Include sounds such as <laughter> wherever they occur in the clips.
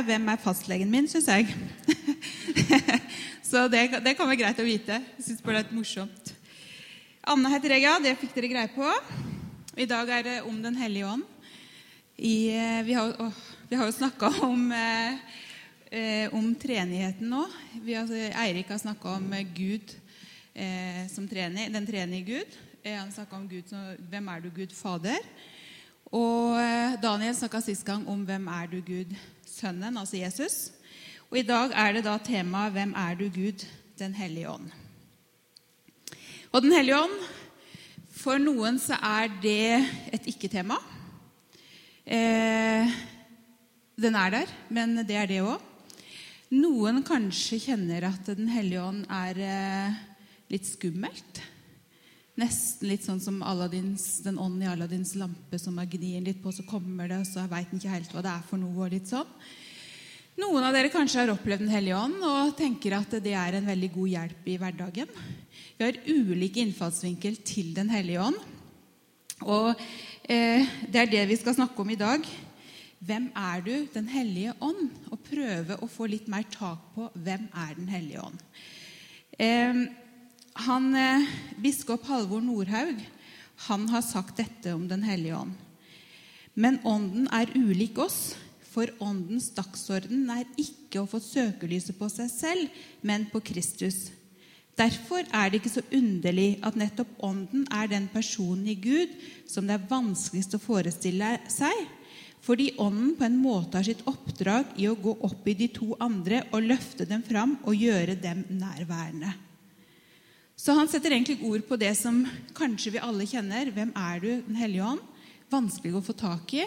Hvem er fastlegen min, syns jeg. <laughs> Så det, det, kan være greit å vite. Jeg syns bare det er litt morsomt. Anne heter jeg, ja. Det fikk dere greie på. I dag er det om Den hellige ånd. I, eh, vi, har, å, vi, har, jo snakka om, eh, eh, om treenigheten nå. Har, Eirik har snakka om Gud eh, som trening, den trenige Gud. Han snakka om Gud som Hvem er du, Gud Fader? Og Daniel snakka sist gang om hvem er du, Gud, Sønnen, altså Jesus. Og i dag er det da temaet 'Hvem er du, Gud, den hellige ånd'? Og Den hellige ånd For noen så er det et ikke-tema. Eh, den er der, men det er det òg. Noen kanskje kjenner at Den hellige ånd er eh, litt skummelt. Nesten litt sånn som Aladdins, den ånden i Aladdins lampe som man gnir litt på, så kommer det, og så veit en ikke helt hva det er for noe. og litt sånn. Noen av dere kanskje har opplevd Den hellige ånd og tenker at det er en veldig god hjelp i hverdagen. Vi har ulik innfallsvinkel til Den hellige ånd. Og eh, det er det vi skal snakke om i dag. Hvem er du, Den hellige ånd? Og prøve å få litt mer tak på hvem er Den hellige ånd. Eh, han, eh, biskop Halvor Nordhaug han har sagt dette om Den hellige ånd. Men ånden er ulik oss, for åndens dagsorden er ikke å få søkelyset på seg selv, men på Kristus. Derfor er det ikke så underlig at nettopp ånden er den personen i Gud som det er vanskeligst å forestille seg, fordi ånden på en måte har sitt oppdrag i å gå opp i de to andre og løfte dem fram og gjøre dem nærværende. Så han setter egentlig ord på det som kanskje vi alle kjenner. Hvem er du, Den hellige ånd? Vanskelig å få tak i.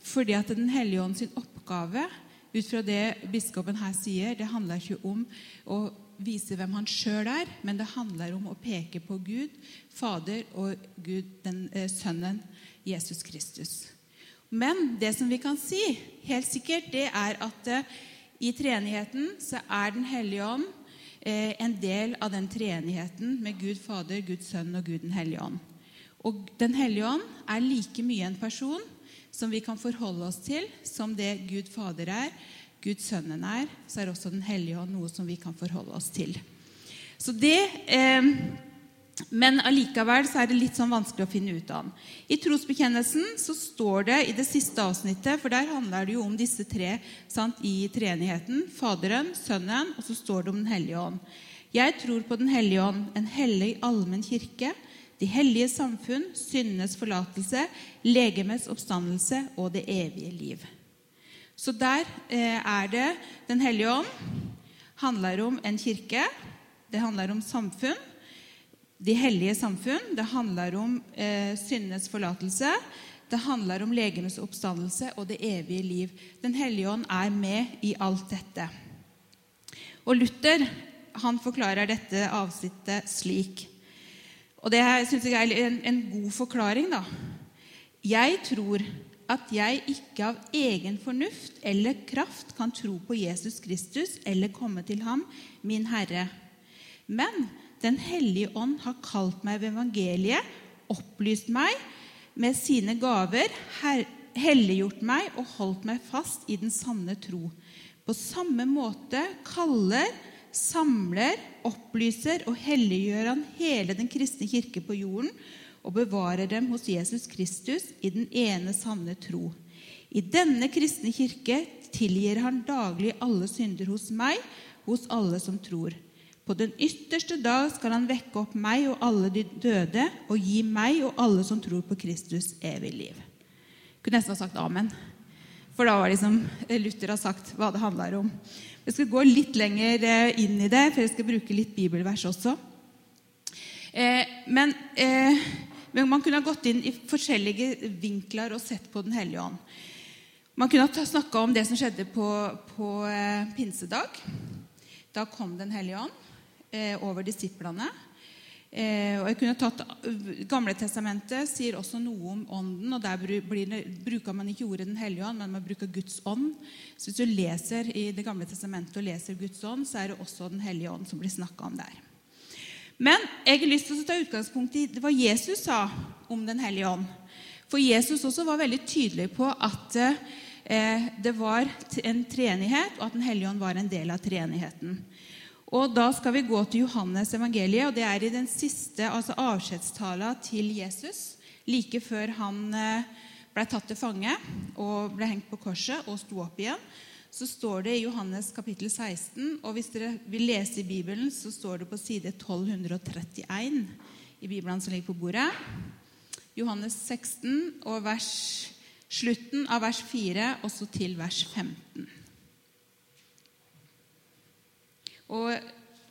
Fordi at Den hellige ånd sin oppgave, ut fra det biskopen her sier, det handler ikke om å vise hvem han sjøl er, men det handler om å peke på Gud, Fader og Gud, den eh, Sønnen, Jesus Kristus. Men det som vi kan si helt sikkert, det er at eh, i treenigheten så er Den hellige ånd en del av den treenigheten med Gud Fader, Guds Sønn og Gud den hellige ånd. Og Den hellige ånd er like mye en person som vi kan forholde oss til som det Gud Fader er, Gud Sønnen er, så er også Den hellige ånd noe som vi kan forholde oss til. Så det... Eh, men allikevel så er det litt sånn vanskelig å finne ut av den. I trosbekjennelsen så står det i det siste avsnittet, for der handler det jo om disse tre sant, i treenigheten. Faderen, Sønnen, og så står det om Den hellige ånd. Jeg tror på Den hellige ånd, en hellig allmenn kirke, de hellige samfunn, syndenes forlatelse, legemets oppstandelse og det evige liv. Så der eh, er det Den hellige ånd handler om en kirke. Det handler om samfunn de hellige samfunn. Det handler om eh, syndenes forlatelse. Det handler om legenes oppstandelse og det evige liv. Den hellige ånd er med i alt dette. Og Luther han forklarer dette avsnittet slik. Og det syns jeg er en, en god forklaring. da. Jeg tror at jeg ikke av egen fornuft eller kraft kan tro på Jesus Kristus eller komme til ham, min Herre. Men den hellige ånd har kalt meg ved evangeliet, opplyst meg med sine gaver, helliggjort meg og holdt meg fast i den sanne tro. På samme måte kaller, samler, opplyser og helliggjør han hele den kristne kirke på jorden og bevarer dem hos Jesus Kristus i den ene sanne tro. I denne kristne kirke tilgir han daglig alle synder hos meg, hos alle som tror. På den ytterste dag skal han vekke opp meg og alle de døde og gi meg og alle som tror på Kristus, evig liv. Jeg kunne nesten ha sagt amen. For da var det liksom Luther har sagt hva det handler om. Jeg skal gå litt lenger eh, inn i det, for jeg skal bruke litt bibelvers også. Eh, men, eh, men, man kunne ha gått inn i forskjellige vinkler og sett på Den hellige ånd. Man kunne ha snakka om det som skjedde på, på pinsedag. Da kom Den hellige ånd. Eh, over disiplene. Eh, og jeg kunne tatt Gamle testamentet sier også noe om ånden. og Der bruker man ikke ordet Den hellige ånd, men man bruker Guds ånd. Så Hvis du leser i Det gamle testamentet og leser Guds ånd, så er det også Den hellige ånd som blir snakka om der. Men jeg har lyst til å ta utgangspunkt i hva Jesus sa om Den hellige ånd. For Jesus også var veldig tydelig på at eh, det var en treenighet, og at Den hellige ånd var en del av treenigheten. Og Da skal vi gå til Johannes evangeliet, og det er i den siste altså avskjedstala til Jesus. Like før han eh, ble tatt til fange og ble hengt på korset og sto opp igjen, så står det i Johannes kapittel 16. Og hvis dere vil lese i Bibelen, så står det på side 1231 i Bibelen som ligger på bordet. Johannes 16 og vers, slutten av vers 4 også til vers 15. Og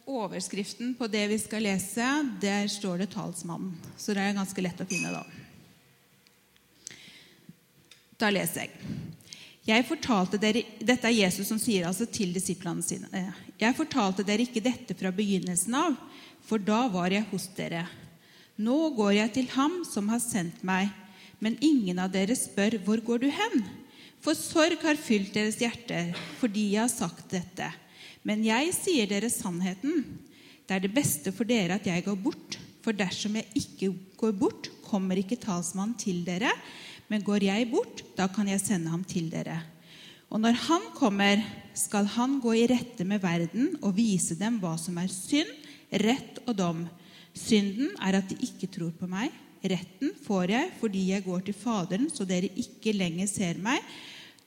overskriften på det vi skal lese, der står det 'talsmannen'. Så det er ganske lett å finne da. Da leser jeg. Jeg fortalte dere, Dette er Jesus som sier altså til disiplene sine. Eh, jeg fortalte dere ikke dette fra begynnelsen av, for da var jeg hos dere. Nå går jeg til ham som har sendt meg, men ingen av dere spør, hvor går du hen? For sorg har fylt deres hjerter fordi jeg har sagt dette. Men jeg sier dere sannheten. Det er det beste for dere at jeg går bort. For dersom jeg ikke går bort, kommer ikke talsmannen til dere. Men går jeg bort, da kan jeg sende ham til dere. Og når han kommer, skal han gå i rette med verden og vise dem hva som er synd, rett og dom. Synden er at de ikke tror på meg. Retten får jeg fordi jeg går til Faderen, så dere ikke lenger ser meg.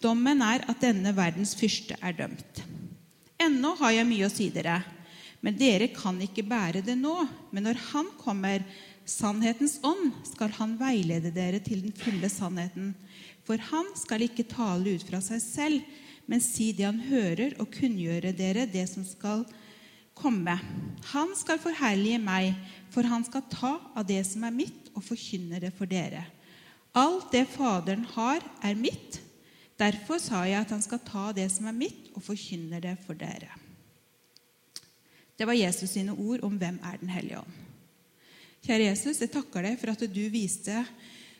Dommen er at denne verdens fyrste er dømt. Ennå har jeg mye å si dere, men dere kan ikke bære det nå. Men når Han kommer, Sannhetens ånd skal han veilede dere til den fulle sannheten. For han skal ikke tale ut fra seg selv, men si det han hører, og kunngjøre dere det som skal komme. Han skal forherlige meg, for han skal ta av det som er mitt, og forkynne det for dere. Alt det Faderen har, er mitt. Derfor sa jeg at han skal ta det som er mitt, og forkynne det for dere. Det var Jesus sine ord om hvem er Den hellige ånd. Kjære Jesus, jeg takker deg for at du viste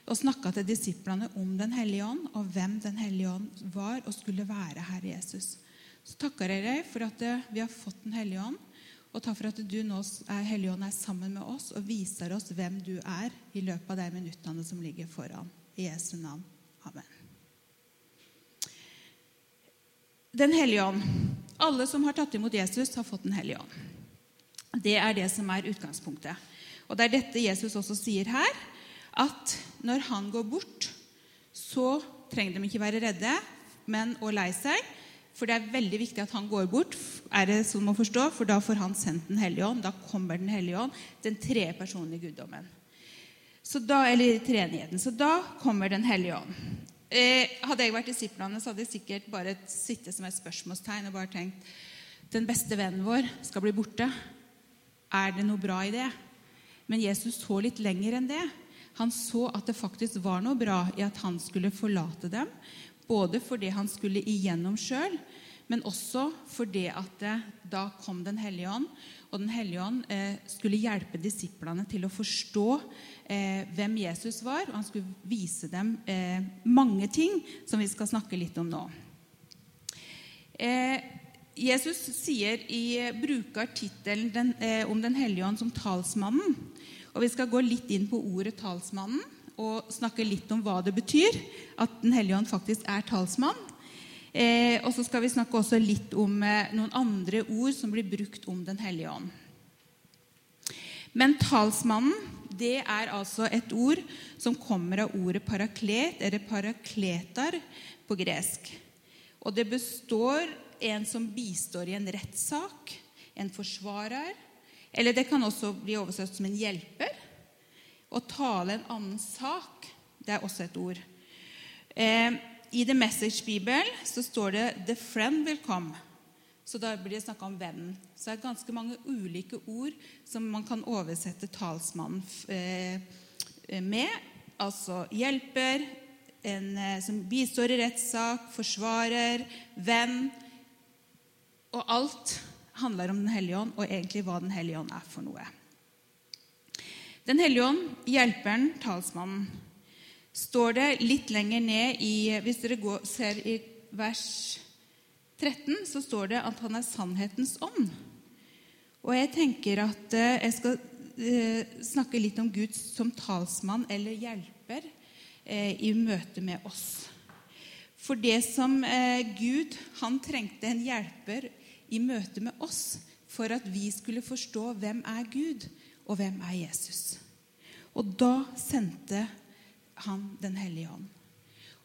og snakka til disiplene om Den hellige ånd, og hvem Den hellige ånd var og skulle være, Herre Jesus. Så takker jeg deg for at vi har fått Den hellige ånd, og takk for at du nå, er, Hellige ånd, er sammen med oss og viser oss hvem du er i løpet av de minuttene som ligger foran. I Jesu navn. Amen. Den hellige ånd. Alle som har tatt imot Jesus, har fått Den hellige ånd. Det er det som er utgangspunktet. Og det er dette Jesus også sier her, at når han går bort, så trenger de ikke være redde, men å lei seg. For det er veldig viktig at han går bort, er det sånn å forstå, for da får han sendt Den hellige ånd. Da kommer Den hellige ånd, den i guddommen. Så da, eller treenigheten. Så da kommer Den hellige ånd. Eh, hadde jeg vært disiplene, så hadde jeg sikkert bare sittet som et spørsmålstegn og bare tenkt Den beste vennen vår skal bli borte. Er det noe bra i det? Men Jesus så litt lenger enn det. Han så at det faktisk var noe bra i at han skulle forlate dem. Både fordi han skulle igjennom sjøl, men også fordi at da kom Den hellige ånd. Og Den hellige ånd eh, skulle hjelpe disiplene til å forstå eh, hvem Jesus var. Og han skulle vise dem eh, mange ting som vi skal snakke litt om nå. Eh, Jesus sier i, bruker tittelen eh, om Den hellige ånd som talsmannen. Og Vi skal gå litt inn på ordet 'talsmannen' og snakke litt om hva det betyr at Den hellige ånd faktisk er talsmann. Eh, og så skal vi snakke også litt om eh, noen andre ord som blir brukt om Den hellige ånd. Men talsmannen det er altså et ord som kommer av ordet paraklet, eller parakletar på gresk. Og det består en som bistår i en rettssak, en forsvarer, eller det kan også bli oversatt som en hjelper. Å tale en annen sak, det er også et ord. Eh, I The Message Bibel så står det 'The friend will come'. Så da blir det snakka om vennen. Så det er ganske mange ulike ord som man kan oversette talsmannen eh, med. Altså hjelper, en eh, som bistår i rettssak, forsvarer, venn. Og alt handler om Den hellige ånd, og egentlig hva Den hellige ånd er for noe. Den hellige ånd, hjelperen, talsmannen, står det litt lenger ned i Hvis dere går, ser i vers 13, så står det at han er sannhetens ånd. Og jeg tenker at eh, jeg skal eh, snakke litt om Gud som talsmann eller hjelper eh, i møte med oss. For det som Gud Han trengte en hjelper i møte med oss for at vi skulle forstå hvem er Gud, og hvem er Jesus. Og da sendte han Den hellige ånd.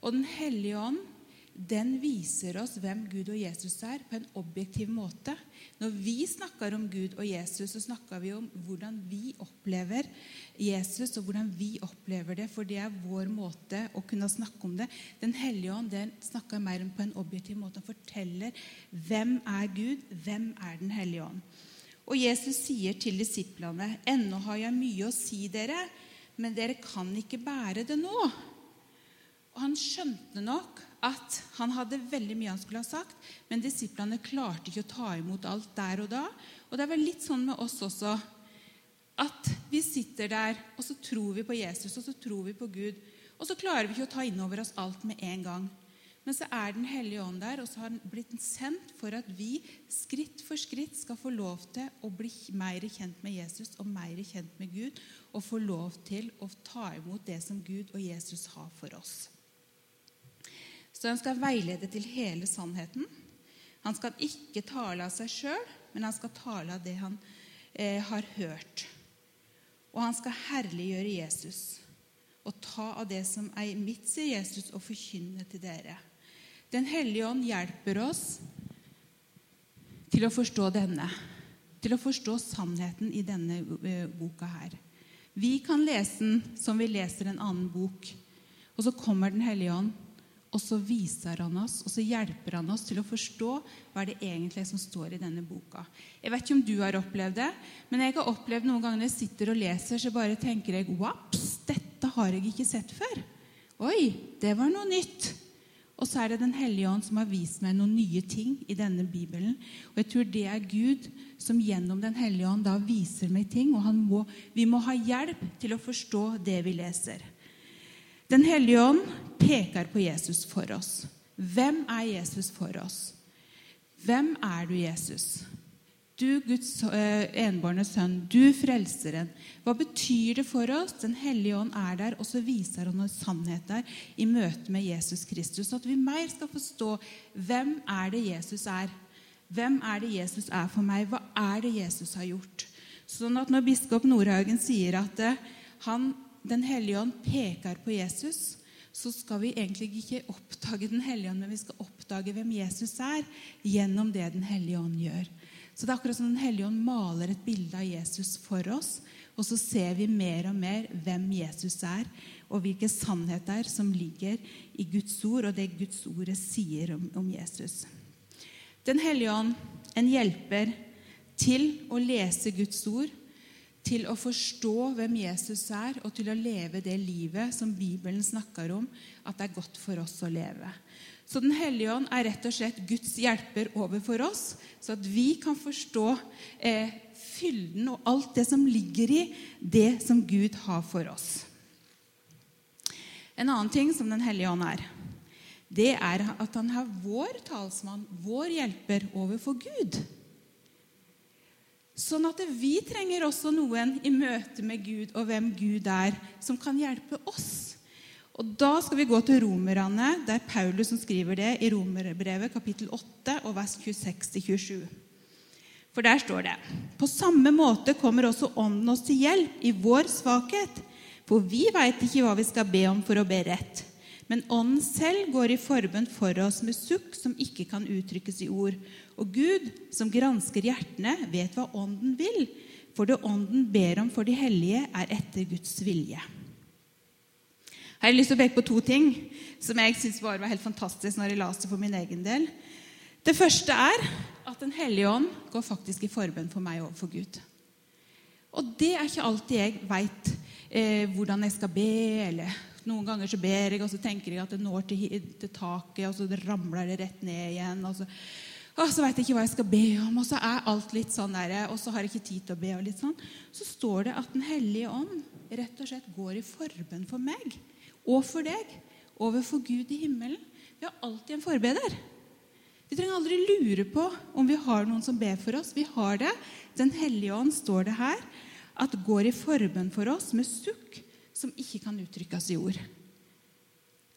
Og Den hellige ånd den viser oss hvem Gud og Jesus er, på en objektiv måte. Når vi snakker om Gud og Jesus, så snakker vi om hvordan vi opplever Jesus, og hvordan vi opplever det, for det er vår måte å kunne snakke om det. Den hellige ånd den snakker mer på en objektiv måte. Han forteller hvem er Gud, hvem er Den hellige ånd. Og Jesus sier til disiplene, 'Ennå har jeg mye å si dere, men dere kan ikke bære det nå.' Og Han skjønte nok at han hadde veldig mye han skulle ha sagt, men disiplene klarte ikke å ta imot alt der og da. Og det er vel litt sånn med oss også at vi sitter der, og så tror vi på Jesus og så tror vi på Gud. Og så klarer vi ikke å ta inn over oss alt med en gang. Men så er Den hellige ånd der, og så har den blitt sendt for at vi skritt for skritt skal få lov til å bli mer kjent med Jesus og mer kjent med Gud, og få lov til å ta imot det som Gud og Jesus har for oss. Så han skal veilede til hele sannheten. Han skal ikke tale av seg sjøl, men han skal tale av det han eh, har hørt. Og han skal herliggjøre Jesus og ta av det som er mitt, sier Jesus, og forkynne til dere. Den hellige ånd hjelper oss til å forstå denne, til å forstå sannheten i denne eh, boka her. Vi kan lese den som vi leser en annen bok, og så kommer Den hellige ånd og så viser han oss, og så hjelper han oss til å forstå hva det egentlig er som står i denne boka. Jeg vet ikke om du har opplevd det, men jeg har opplevd noen ganger når jeg sitter og leser, så bare tenker jeg Waps, dette har jeg ikke sett før. Oi, det var noe nytt. Og så er det Den hellige ånd som har vist meg noen nye ting i denne Bibelen. Og jeg tror det er Gud som gjennom Den hellige ånd da viser meg ting. Og må, vi må ha hjelp til å forstå det vi leser. Den hellige ånd peker på Jesus for oss. Hvem er Jesus for oss? Hvem er du, Jesus? Du, Guds eh, enbårne sønn, du frelseren. Hva betyr det for oss? Den hellige ånd er der, og så viser han oss sannhet der i møte med Jesus Kristus. Så at vi mer skal forstå hvem er det Jesus er. Hvem er det Jesus er for meg? Hva er det Jesus har gjort? Sånn at når biskop Nordhaugen sier at eh, han den hellige ånd peker på Jesus, så skal vi egentlig ikke oppdage Den hellige ånd, men vi skal oppdage hvem Jesus er, gjennom det Den hellige ånd gjør. Så det er akkurat som Den hellige ånd maler et bilde av Jesus for oss, og så ser vi mer og mer hvem Jesus er, og hvilke sannheter som ligger i Guds ord, og det Guds ordet sier om, om Jesus. Den hellige ånd, en hjelper til å lese Guds ord til å forstå hvem Jesus er, og til å leve det livet som Bibelen snakker om at det er godt for oss å leve. Så Den hellige ånd er rett og slett Guds hjelper overfor oss, så at vi kan forstå eh, fylden og alt det som ligger i det som Gud har for oss. En annen ting som Den hellige ånd er, det er at han har vår talsmann, vår hjelper, overfor Gud. Sånn at vi trenger også noen i møte med Gud og hvem Gud er, som kan hjelpe oss. Og Da skal vi gå til romerne. Det er Paulus som skriver det i Romerbrevet kapittel 8 og vers 26-27. For der står det På samme måte kommer også Ånden oss til hjelp i vår svakhet. For vi veit ikke hva vi skal be om for å be rett. Men Ånden selv går i forbønn for oss med sukk som ikke kan uttrykkes i ord. Og Gud, som gransker hjertene, vet hva Ånden vil. For det Ånden ber om for de hellige, er etter Guds vilje. Her har jeg lyst til å peke på to ting som jeg syns var helt fantastisk når jeg leste for min egen del. Det første er at Den hellige ånd går faktisk i forbønn for meg overfor Gud. Og det er ikke alltid jeg veit eh, hvordan jeg skal be, eller noen ganger så ber jeg, og så tenker jeg at det når til, til taket, og så ramler det rett ned igjen. og så... Og så veit jeg ikke hva jeg skal be om, og så er alt litt sånn der, og så har jeg ikke tid til å be. og litt sånn. Så står det at Den hellige ånd rett og slett går i forbønn for meg og for deg overfor Gud i himmelen. Vi har alltid en forbeder. Vi trenger aldri lure på om vi har noen som ber for oss. Vi har det. Den hellige ånd, står det her, at går i forbønn for oss med sukk som ikke kan uttrykkes i ord.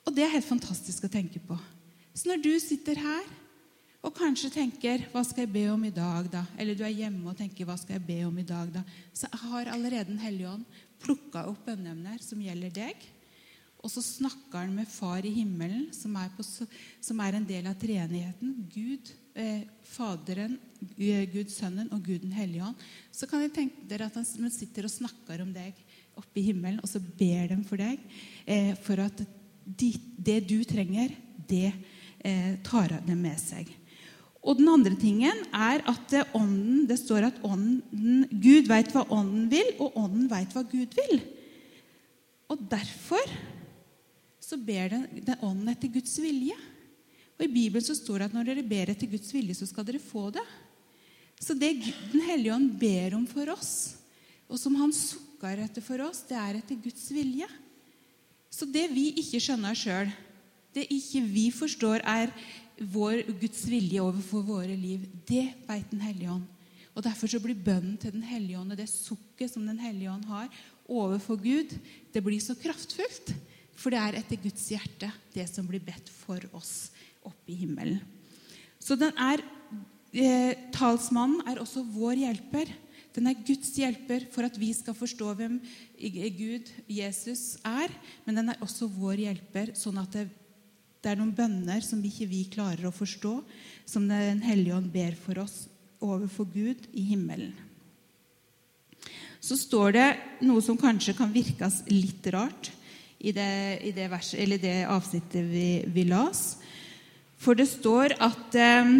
Og det er helt fantastisk å tenke på. Så når du sitter her og kanskje tenker 'Hva skal jeg be om i dag', da? Eller du er hjemme og tenker 'Hva skal jeg be om i dag', da? Så har allerede Den hellige ånd plukka opp bønneemner som gjelder deg. Og så snakker han med Far i himmelen, som er, på, som er en del av treenigheten. Gud, eh, Faderen, eh, Gud Sønnen og Gud den hellige ånd. Så kan jeg tenke dere at han sitter og snakker om deg oppe i himmelen, og så ber dem for deg. Eh, for at de, det du trenger, det eh, tar dem med seg. Og den andre tingen er at ånden, det står at ånden, Gud veit hva ånden vil, og ånden veit hva Gud vil. Og derfor så ber den, den ånden etter Guds vilje. Og I Bibelen så står det at når dere ber etter Guds vilje, så skal dere få det. Så det Den hellige ånd ber om for oss, og som han sukker etter for oss, det er etter Guds vilje. Så det vi ikke skjønner sjøl, det ikke vi forstår er vår Guds vilje overfor våre liv, det veit Den hellige ånd. Og Derfor så blir bønnen til Den hellige ånd og det sukket som Den hellige ånd har overfor Gud, det blir så kraftfullt. For det er etter Guds hjerte, det som blir bedt for oss oppe i himmelen. Så den er, eh, talsmannen er også vår hjelper. Den er Guds hjelper for at vi skal forstå hvem Gud, Jesus, er. Men den er også vår hjelper, sånn at det det er noen bønner som ikke vi klarer å forstå, som Den hellige ånd ber for oss overfor Gud i himmelen. Så står det noe som kanskje kan virkes litt rart i det, i det, vers, det avsnittet vi, vi, las. For det står at eh,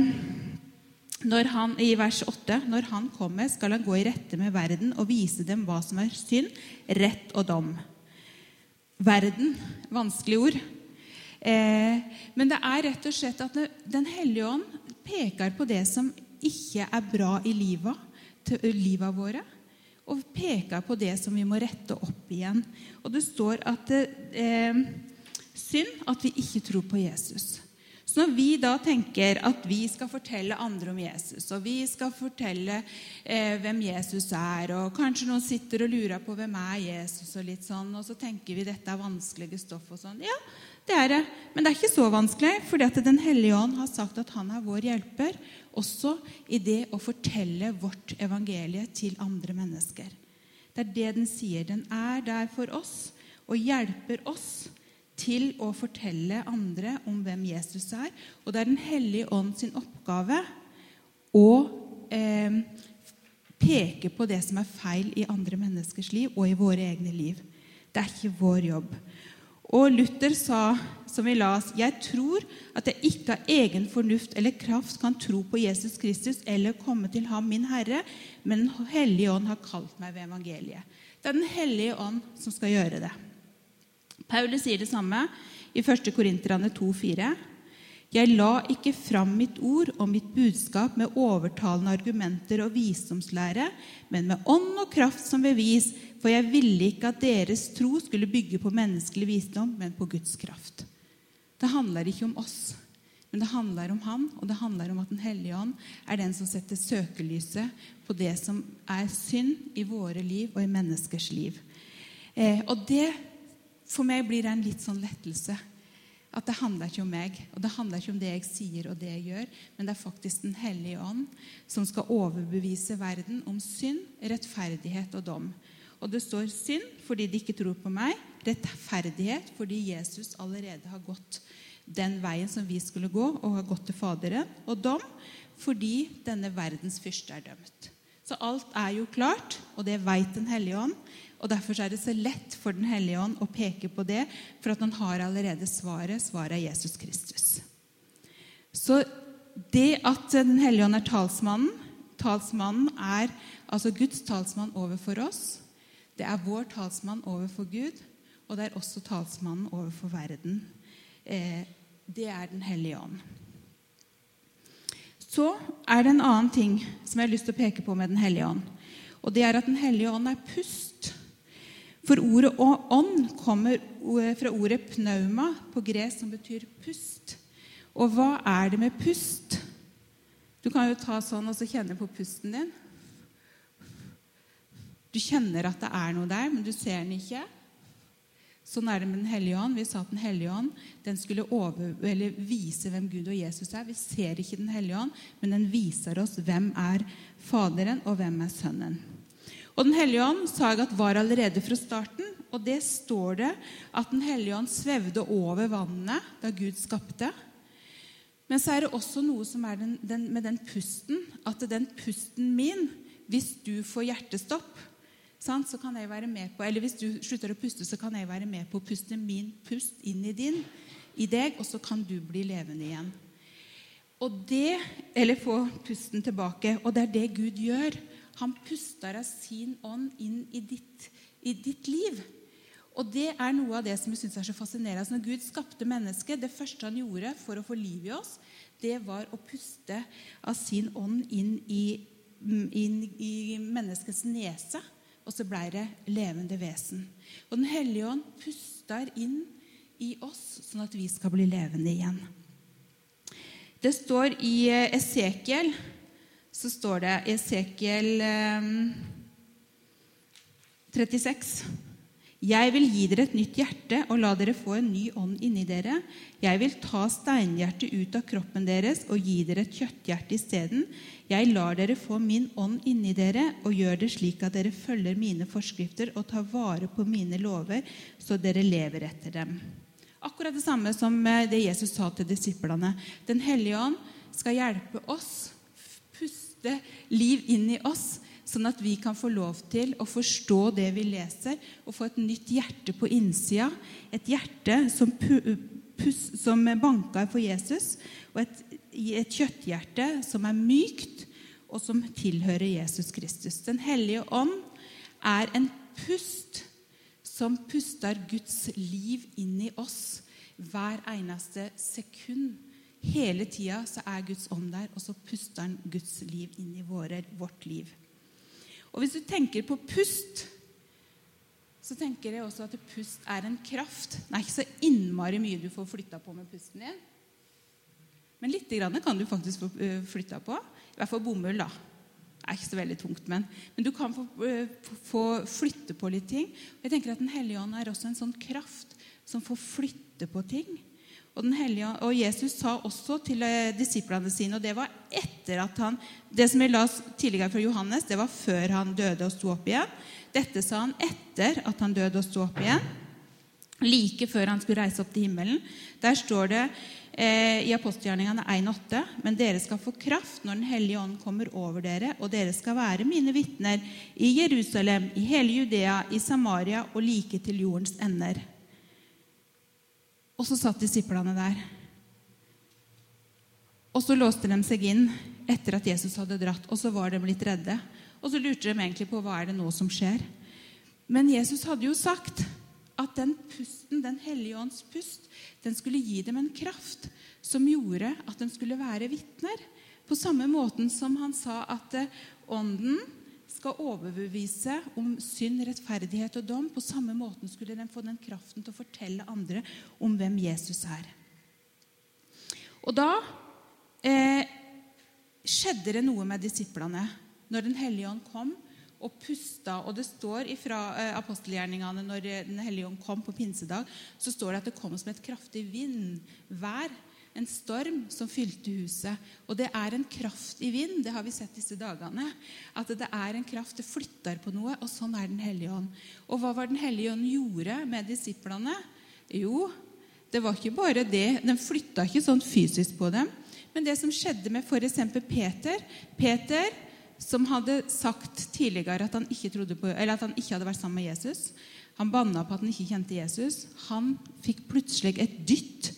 han, i vers 8 når han kommer, skal han gå i rette med verden og vise dem hva som er synd, rett og dom. Verden, vanskelig ord. Eh, men det er rett og slett at Den hellige ånd peker på det som ikke er bra i livet, til livet våre, og peker på det som vi må rette opp igjen. Og det står at eh, synd at vi ikke tror på Jesus. Så når vi da tenker at vi skal fortelle andre om Jesus, og vi skal fortelle eh, hvem Jesus er, og kanskje noen sitter og lurer på hvem er Jesus, og litt sånn, og så tenker vi dette er vanskelige stoff og sånn Ja, det er det. Men det er ikke så vanskelig, at Den hellige ånd har sagt at han er vår hjelper, også i det å fortelle vårt evangelie til andre mennesker. Det er det den sier. Den er der for oss og hjelper oss til å fortelle andre om hvem Jesus er. Og det er Den hellige ånd sin oppgave å eh, peke på det som er feil i andre menneskers liv og i våre egne liv. Det er ikke vår jobb. Og Luther sa, som vi las, 'Jeg tror at jeg ikke av egen fornuft eller kraft kan tro på Jesus Kristus eller komme til ham, min Herre, men Den hellige ånd har kalt meg ved evangeliet.' Det er Den hellige ånd som skal gjøre det. Paulus sier det samme i 1. Korinterne 2,4. Jeg la ikke fram mitt ord og mitt budskap med overtalende argumenter og visdomslære, men med ånd og kraft som bevis, for jeg ville ikke at deres tro skulle bygge på menneskelig visdom, men på Guds kraft. Det handler ikke om oss, men det handler om Han, og det handler om at Den hellige ånd er den som setter søkelyset på det som er synd i våre liv og i menneskers liv. Eh, og det for meg blir det en litt sånn lettelse. At det handler ikke om meg, og det handler ikke om det jeg sier og det jeg gjør, men det er faktisk Den hellige ånd som skal overbevise verden om synd, rettferdighet og dom. Og det står synd fordi de ikke tror på meg, rettferdighet fordi Jesus allerede har gått den veien som vi skulle gå, og har gått til Faderen, og dom fordi denne verdens fyrste er dømt. Så alt er jo klart, og det veit Den hellige ånd. Og Derfor er det så lett for Den hellige ånd å peke på det, for at han har allerede svaret. Svaret er Jesus Kristus. Så det at Den hellige ånd er talsmannen Talsmannen er altså Guds talsmann overfor oss. Det er vår talsmann overfor Gud, og det er også talsmannen overfor verden. Eh, det er Den hellige ånd. Så er det en annen ting som jeg har lyst til å peke på med Den hellige ånd. Og det er at Den hellige ånd er pust. For ordet ånd kommer fra ordet pnauma på gresk, som betyr pust. Og hva er det med pust? Du kan jo ta sånn og så kjenne på pusten din. Du kjenner at det er noe der, men du ser den ikke. Sånn er det med Den hellige ånd. Vi sa at Den hellige ånd den skulle over, vise hvem Gud og Jesus er. Vi ser ikke Den hellige ånd, men den viser oss hvem er Faderen, og hvem er Sønnen. Og Den hellige ånd sa jeg at var allerede fra starten. Og det står det at Den hellige ånd svevde over vannet da Gud skapte. Men så er det også noe som er den, den, med den pusten, at den pusten min Hvis du får hjertestopp, så kan jeg være med på, eller hvis du slutter å puste, så kan jeg være med på å puste min pust inn i din, i deg, og så kan du bli levende igjen. Og det, Eller få pusten tilbake. Og det er det Gud gjør. Han puster av sin ånd inn i ditt, i ditt liv. Og det er noe av det som jeg synes er så fascinerende. Når Gud skapte mennesket, det første han gjorde for å få liv i oss, det var å puste av sin ånd inn i, inn i menneskets nese og så blei det levende vesen. Og Den hellige ånd puster inn i oss, sånn at vi skal bli levende igjen. Det står i eh, Esekiel så står det i Esekiel 36 eh, jeg vil gi dere et nytt hjerte og la dere få en ny ånd inni dere. Jeg vil ta steinhjertet ut av kroppen deres og gi dere et kjøtthjerte isteden. Jeg lar dere få min ånd inni dere og gjør det slik at dere følger mine forskrifter og tar vare på mine lover, så dere lever etter dem. Akkurat det samme som det Jesus sa til disiplene. Den hellige ånd skal hjelpe oss, puste liv inn i oss, sånn at vi kan få lov til å forstå det vi leser, og få et nytt hjerte på innsida. Et hjerte som, som banker for Jesus, og et, et kjøtthjerte som er mykt, og som tilhører Jesus Kristus. Den hellige ånd er en pust som puster Guds liv inn i oss hver eneste sekund. Hele tida så er Guds ånd der, og så puster han Guds liv inn i våre, vårt liv. Og hvis du tenker på pust, så tenker jeg også at pust er en kraft. Det er ikke så innmari mye du får flytta på med pusten din. Men litt kan du faktisk få flytta på. I hvert fall bomull. da. Det er ikke så veldig tungt, men, men du kan få, få, flytte på litt ting. Jeg tenker at Den hellige ånd er også en sånn kraft som får flytte på ting. Og, hellige, og, Jesus sa også til eh, disiplene sine, og det var etter at han Det som vi la tidligere fra Johannes, det var før han døde og sto opp igjen. Dette sa han etter at han døde og sto opp igjen. Like før han skulle reise opp til himmelen. Der står det eh, i apostelgjerningene 1,8.: Men dere skal få kraft når Den hellige ånd kommer over dere, og dere skal være mine vitner i Jerusalem, i hele Judea, i Samaria og like til jordens ender. Og så satt disiplene der. Og så låste de seg inn etter at Jesus hadde dratt, og så var de litt redde. Og så lurte de egentlig på hva er det nå som skjer. Men Jesus hadde jo sagt at den pusten, Den hellige ånds pust, den skulle gi dem en kraft som gjorde at de skulle være vitner. På samme måten som han sa at eh, ånden skal overbevise om synd, rettferdighet og dom. På samme måten skulle den få den kraften til å fortelle andre om hvem Jesus er. Og da eh, skjedde det noe med disiplene når Den hellige ånd kom og pusta. Og det står fra eh, apostelgjerningene når Den hellige ånd kom på pinsedag, så står det at det kom som et kraftig vindvær en storm som fylte huset. Og det er en kraft i vind. Det har vi sett disse dagene. At det er en kraft. Det flytter på noe. Og sånn er Den hellige ånd. Og hva var Den hellige ånd gjorde med disiplene? Jo, det var ikke bare det. Den flytta ikke sånn fysisk på dem. Men det som skjedde med f.eks. Peter Peter som hadde sagt tidligere at han, på, at han ikke hadde vært sammen med Jesus. Han banna på at han ikke kjente Jesus. Han fikk plutselig et dytt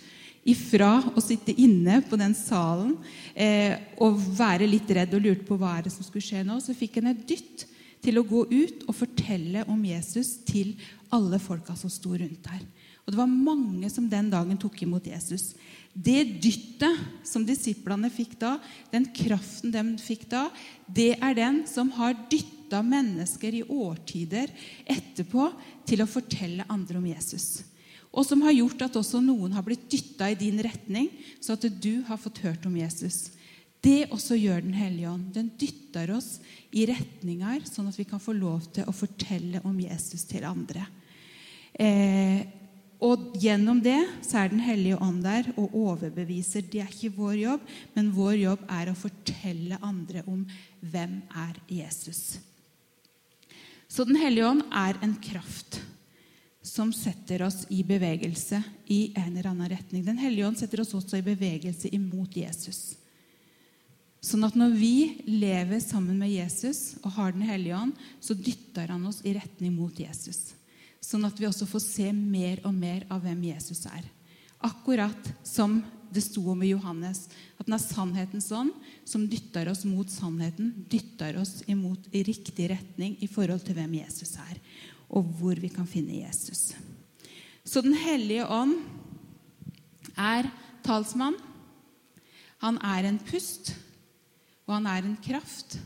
ifra å sitte inne på den salen eh, og være litt redd og lurte på hva er det som skulle skje nå, så fikk han et dytt til å gå ut og fortelle om Jesus til alle folka som sto rundt der. Og Det var mange som den dagen tok imot Jesus. Det dyttet som disiplene fikk da, den kraften de fikk da, det er den som har dytta mennesker i årtider etterpå til å fortelle andre om Jesus og som har gjort at også noen har blitt dytta i din retning, så at du har fått hørt om Jesus. Det også gjør Den hellige ånd. Den dytter oss i retninger, sånn at vi kan få lov til å fortelle om Jesus til andre. Eh, og gjennom det så er Den hellige ånd der og overbeviser. Det er ikke vår jobb, men vår jobb er å fortelle andre om hvem er Jesus. Så Den hellige ånd er en kraft som setter oss i bevegelse i en eller annen retning. Den hellige ånd setter oss også i bevegelse imot Jesus. Sånn at når vi lever sammen med Jesus og har Den hellige ånd, så dytter han oss i retning mot Jesus. Sånn at vi også får se mer og mer av hvem Jesus er. Akkurat som det sto om i Johannes, at den er sannhetens ånd som dytter oss mot sannheten, dytter oss imot i riktig retning i forhold til hvem Jesus er, og hvor vi kan finne Jesus. Så Den hellige ånd er talsmann. Han er en pust, og han er en kraft,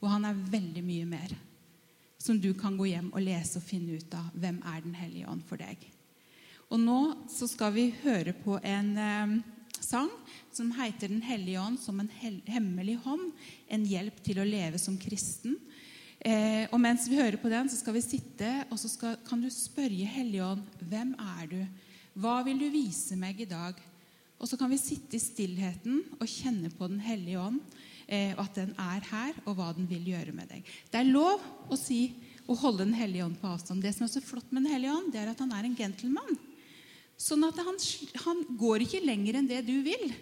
og han er veldig mye mer. Som du kan gå hjem og lese og finne ut av hvem er Den hellige ånd for deg. Og nå så skal vi høre på en eh, sang som heter 'Den hellige ånd som en hemmelig hånd'. En hjelp til å leve som kristen. Eh, og mens vi hører på den, så skal vi sitte, og så skal, kan du spørre Hellige ånd, 'Hvem er du? Hva vil du vise meg i dag?' Og så kan vi sitte i stillheten og kjenne på Den hellige ånd, eh, at den er her, og hva den vil gjøre med deg. Det er lov å si å holde Den hellige ånd på avstand. Det som er så flott med Den hellige ånd, det er at han er en gentleman. Sånn at han, han går ikke lenger enn det du vil.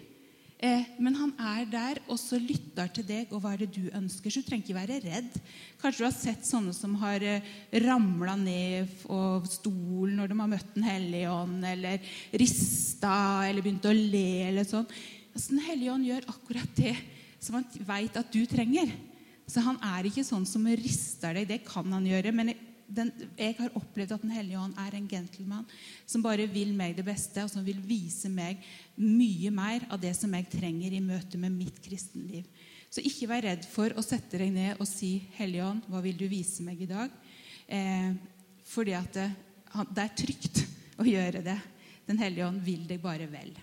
Eh, men han er der og så lytter til deg og hva er det du ønsker. Så du trenger ikke være redd. Kanskje du har sett sånne som har eh, ramla ned av stolen når de har møtt Den hellige ånd, eller rista eller begynt å le. eller sånn. Altså, den hellige ånd gjør akkurat det som han veit at du trenger. Så han er ikke sånn som rister deg. Det kan han gjøre. men den, jeg har opplevd at Den hellige ånd er en gentleman som bare vil meg det beste, og som vil vise meg mye mer av det som jeg trenger i møte med mitt kristenliv. Så ikke vær redd for å sette deg ned og si, 'Hellige ånd, hva vil du vise meg i dag?' Eh, fordi at det, det, er trygt <laughs> å gjøre det. Den hellige ånd vil deg bare vel.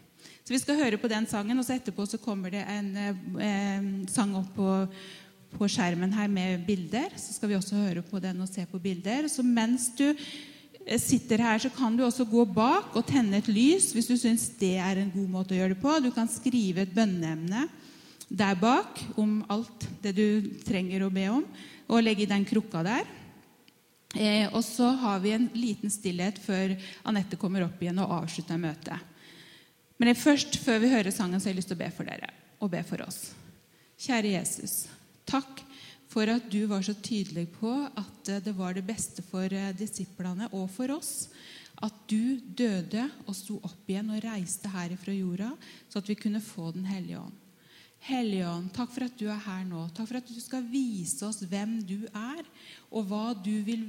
Så Vi skal høre på den sangen, og så etterpå så kommer det en eh, sang opp på på skjermen her med bilder. Så skal vi også høre på den og se på bilder. Så mens du eh, sitter her, så kan du også gå bak og tenne et lys hvis du syns det er en god måte å gjøre det på. Du kan skrive et bønneemne der bak om alt det du trenger å be om, og legge i den krukka der. Eh, og så har vi en liten stillhet før Anette kommer opp igjen og avslutter møtet. Men først, før vi hører sangen, så har jeg lyst til å be for dere og be for oss. Kjære Jesus. Takk for at du var så tydelig på at eh, det var det beste for eh, disiplene og for oss. At du døde og sto opp igjen og reiste her ifra jorda, så at vi kunne få Den hellige ånd. Hellige Ånd, takk for at du er her nå. Takk for at du skal vise oss hvem du er, og hva du vil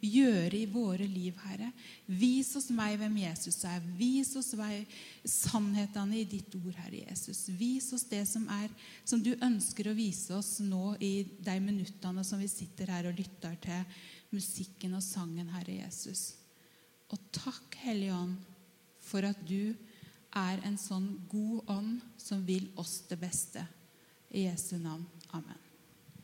gjøre i våre liv, Herre. Vis oss meg hvem Jesus er. Vis oss meg sannhetene i ditt ord, Herre Jesus. Vis oss det som er, som du ønsker å vise oss nå i de minuttene som vi sitter her og lytter til musikken og sangen, Herre Jesus. Og takk, Hellige Ånd, for at du er en sånn god ånd som vil oss det beste. I Jesu navn. Amen.